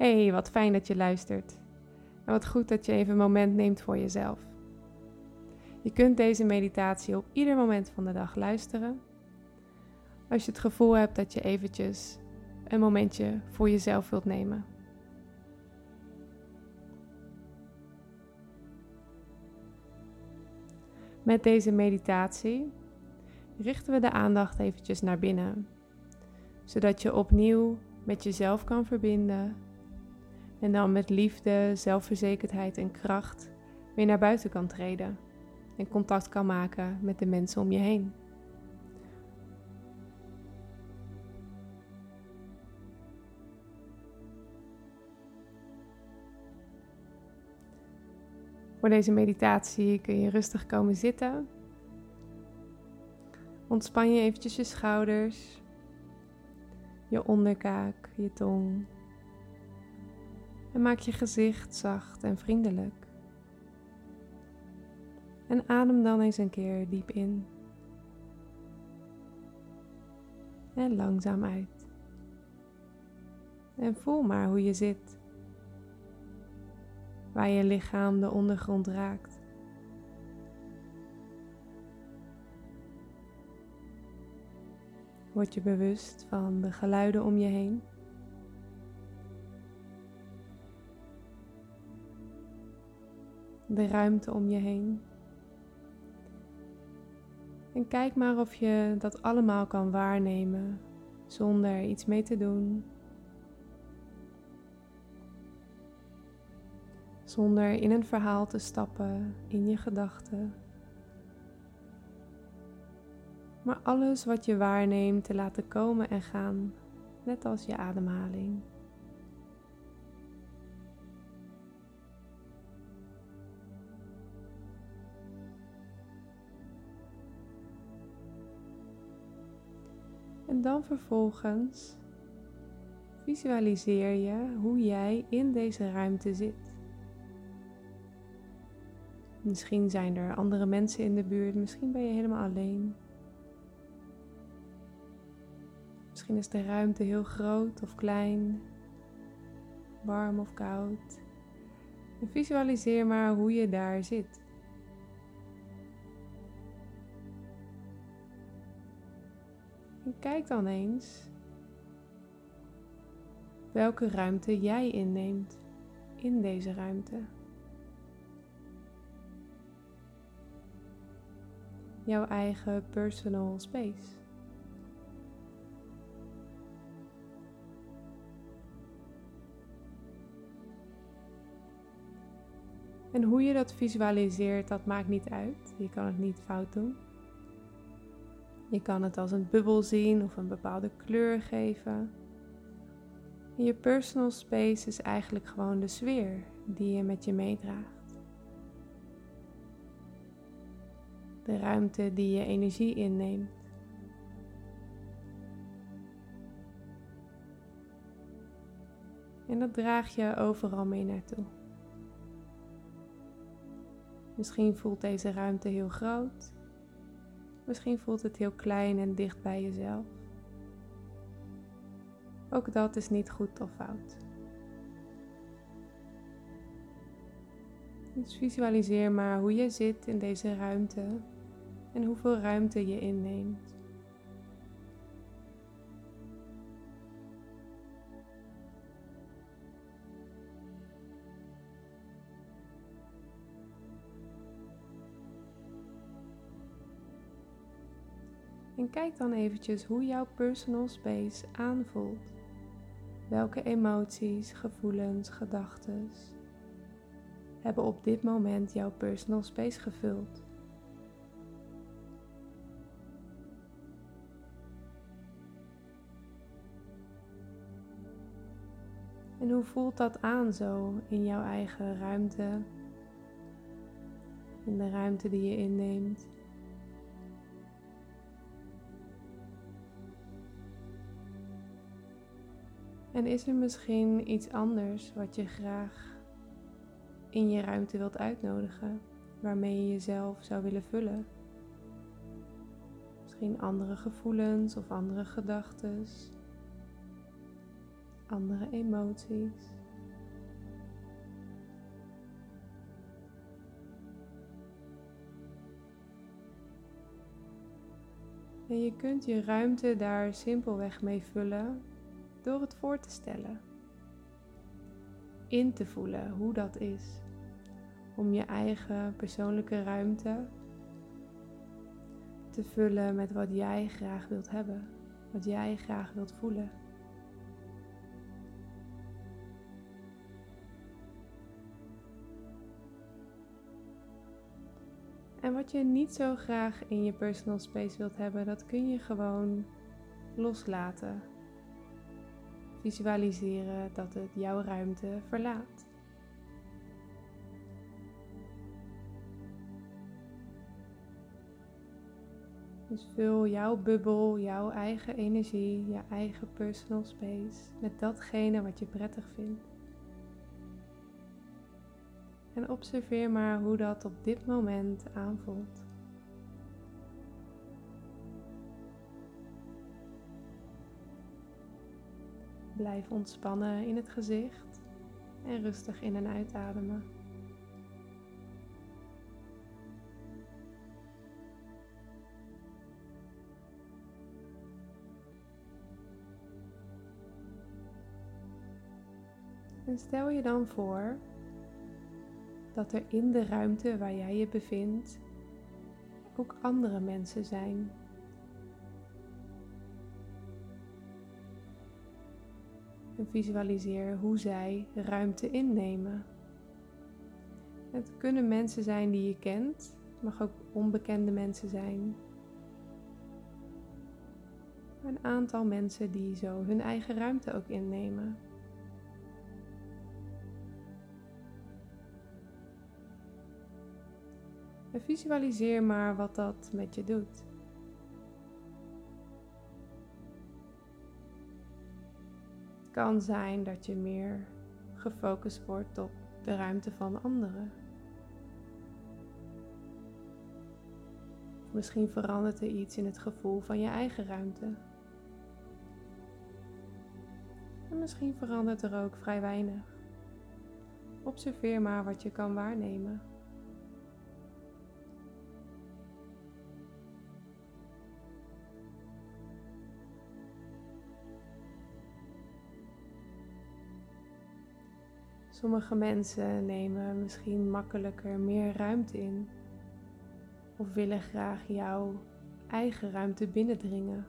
Hey, wat fijn dat je luistert. En wat goed dat je even een moment neemt voor jezelf. Je kunt deze meditatie op ieder moment van de dag luisteren. Als je het gevoel hebt dat je eventjes een momentje voor jezelf wilt nemen. Met deze meditatie richten we de aandacht eventjes naar binnen, zodat je opnieuw met jezelf kan verbinden en dan met liefde, zelfverzekerdheid en kracht weer naar buiten kan treden en contact kan maken met de mensen om je heen. Voor deze meditatie kun je rustig komen zitten. Ontspan je eventjes je schouders, je onderkaak, je tong. En maak je gezicht zacht en vriendelijk. En adem dan eens een keer diep in. En langzaam uit. En voel maar hoe je zit waar je lichaam de ondergrond raakt. Word je bewust van de geluiden om je heen. De ruimte om je heen. En kijk maar of je dat allemaal kan waarnemen zonder iets mee te doen, zonder in een verhaal te stappen in je gedachten. Maar alles wat je waarneemt te laten komen en gaan, net als je ademhaling. En dan vervolgens visualiseer je hoe jij in deze ruimte zit. Misschien zijn er andere mensen in de buurt, misschien ben je helemaal alleen. Misschien is de ruimte heel groot of klein, warm of koud. Visualiseer maar hoe je daar zit. Kijk dan eens welke ruimte jij inneemt in deze ruimte. jouw eigen personal space. En hoe je dat visualiseert, dat maakt niet uit. Je kan het niet fout doen. Je kan het als een bubbel zien of een bepaalde kleur geven. En je personal space is eigenlijk gewoon de sfeer die je met je meedraagt. de ruimte die je energie inneemt. En dat draag je overal mee naartoe. Misschien voelt deze ruimte heel groot. Misschien voelt het heel klein en dicht bij jezelf. Ook dat is niet goed of fout. Dus visualiseer maar hoe je zit in deze ruimte en hoeveel ruimte je inneemt. En kijk dan eventjes hoe jouw personal space aanvoelt. Welke emoties, gevoelens, gedachten hebben op dit moment jouw personal space gevuld? En hoe voelt dat aan zo in jouw eigen ruimte? In de ruimte die je inneemt. En is er misschien iets anders wat je graag in je ruimte wilt uitnodigen, waarmee je jezelf zou willen vullen? Misschien andere gevoelens of andere gedachten, andere emoties. En je kunt je ruimte daar simpelweg mee vullen door het voor te stellen. In te voelen hoe dat is. Om je eigen persoonlijke ruimte te vullen met wat jij graag wilt hebben, wat jij graag wilt voelen. En wat je niet zo graag in je personal space wilt hebben, dat kun je gewoon loslaten. Visualiseren dat het jouw ruimte verlaat. Dus vul jouw bubbel, jouw eigen energie, je eigen personal space met datgene wat je prettig vindt. En observeer maar hoe dat op dit moment aanvoelt. Blijf ontspannen in het gezicht en rustig in en uitademen. En stel je dan voor dat er in de ruimte waar jij je bevindt ook andere mensen zijn. En visualiseer hoe zij ruimte innemen. Het kunnen mensen zijn die je kent, het mag ook onbekende mensen zijn. Een aantal mensen die zo hun eigen ruimte ook innemen. En visualiseer maar wat dat met je doet. Kan zijn dat je meer gefocust wordt op de ruimte van anderen. Misschien verandert er iets in het gevoel van je eigen ruimte. En misschien verandert er ook vrij weinig. Observeer maar wat je kan waarnemen. Sommige mensen nemen misschien makkelijker meer ruimte in of willen graag jouw eigen ruimte binnendringen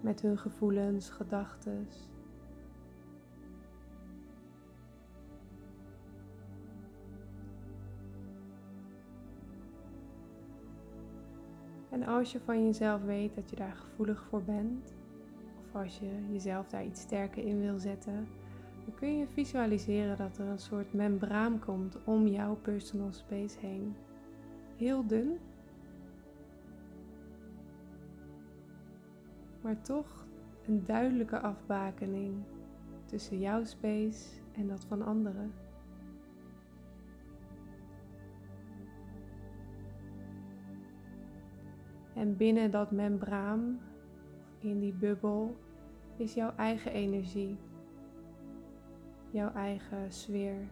met hun gevoelens, gedachten. En als je van jezelf weet dat je daar gevoelig voor bent, of als je jezelf daar iets sterker in wil zetten, dan kun je visualiseren dat er een soort membraan komt om jouw personal space heen. Heel dun, maar toch een duidelijke afbakening tussen jouw space en dat van anderen. En binnen dat membraan, in die bubbel, is jouw eigen energie jouw eigen sfeer.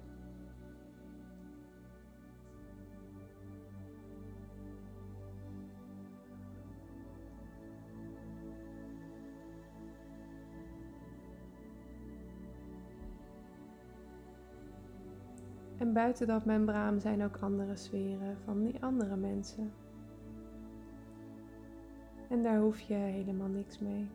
En buiten dat membraan zijn ook andere sferen van die andere mensen. En daar hoef je helemaal niks mee.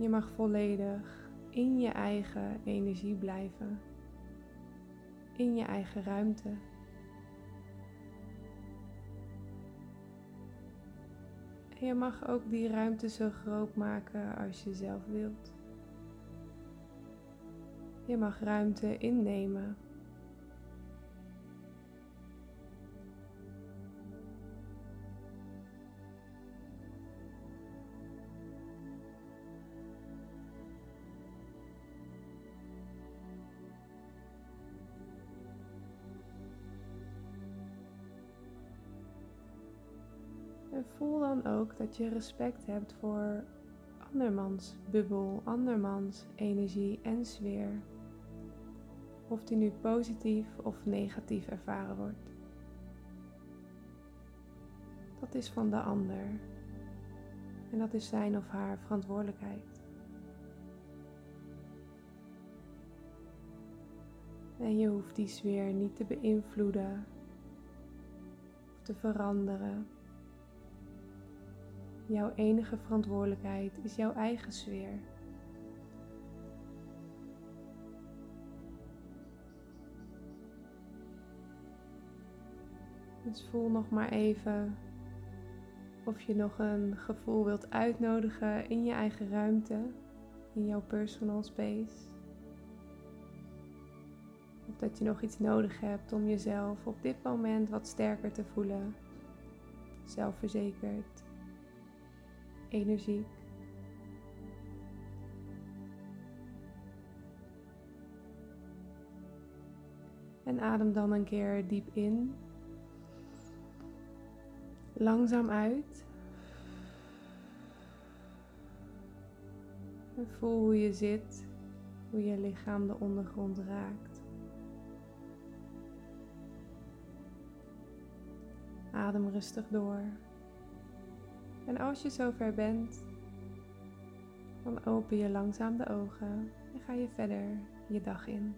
Je mag volledig in je eigen energie blijven, in je eigen ruimte. En je mag ook die ruimte zo groot maken als je zelf wilt. Je mag ruimte innemen En voel dan ook dat je respect hebt voor andermans bubbel, andermans energie en sfeer. Of die nu positief of negatief ervaren wordt. dat is van de ander. En dat is zijn of haar verantwoordelijkheid. En je hoeft die sfeer niet te beïnvloeden of te veranderen. Jouw enige verantwoordelijkheid is jouw eigen sfeer. Dus voel nog maar even of je nog een gevoel wilt uitnodigen in je eigen ruimte, in jouw personal space. Of dat je nog iets nodig hebt om jezelf op dit moment wat sterker te voelen. Zelfverzekerd, energiek. En adem dan een keer diep in Langzaam uit. Voel hoe je zit, hoe je lichaam de ondergrond raakt. Adem rustig door. En als je zover bent, dan open je langzaam de ogen en ga je verder je dag in.